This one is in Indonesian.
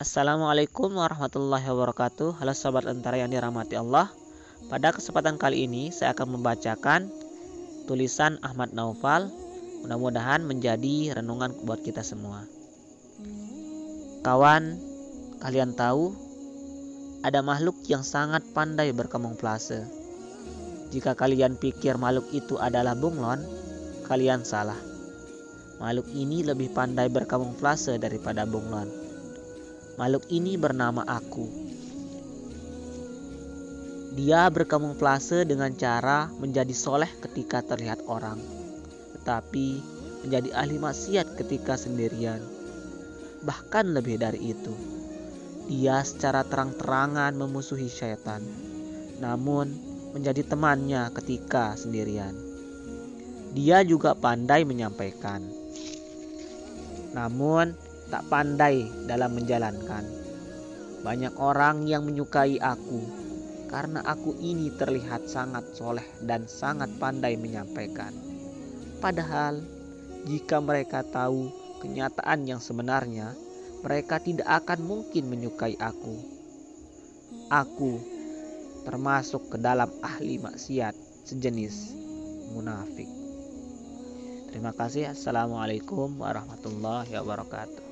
Assalamualaikum warahmatullahi wabarakatuh. Halo sobat lentera yang dirahmati Allah. Pada kesempatan kali ini saya akan membacakan tulisan Ahmad Naufal. Mudah-mudahan menjadi renungan buat kita semua. Kawan, kalian tahu ada makhluk yang sangat pandai berkamuflase. Jika kalian pikir makhluk itu adalah bunglon, kalian salah. Makhluk ini lebih pandai berkamuflase daripada bunglon Makhluk ini bernama aku. Dia berkamuflase dengan cara menjadi soleh ketika terlihat orang, tetapi menjadi ahli maksiat ketika sendirian. Bahkan lebih dari itu, dia secara terang-terangan memusuhi syaitan, namun menjadi temannya ketika sendirian. Dia juga pandai menyampaikan, namun tak pandai dalam menjalankan. Banyak orang yang menyukai aku karena aku ini terlihat sangat soleh dan sangat pandai menyampaikan. Padahal, jika mereka tahu kenyataan yang sebenarnya, mereka tidak akan mungkin menyukai aku. Aku termasuk ke dalam ahli maksiat sejenis munafik. Terima kasih. Assalamualaikum warahmatullahi wabarakatuh.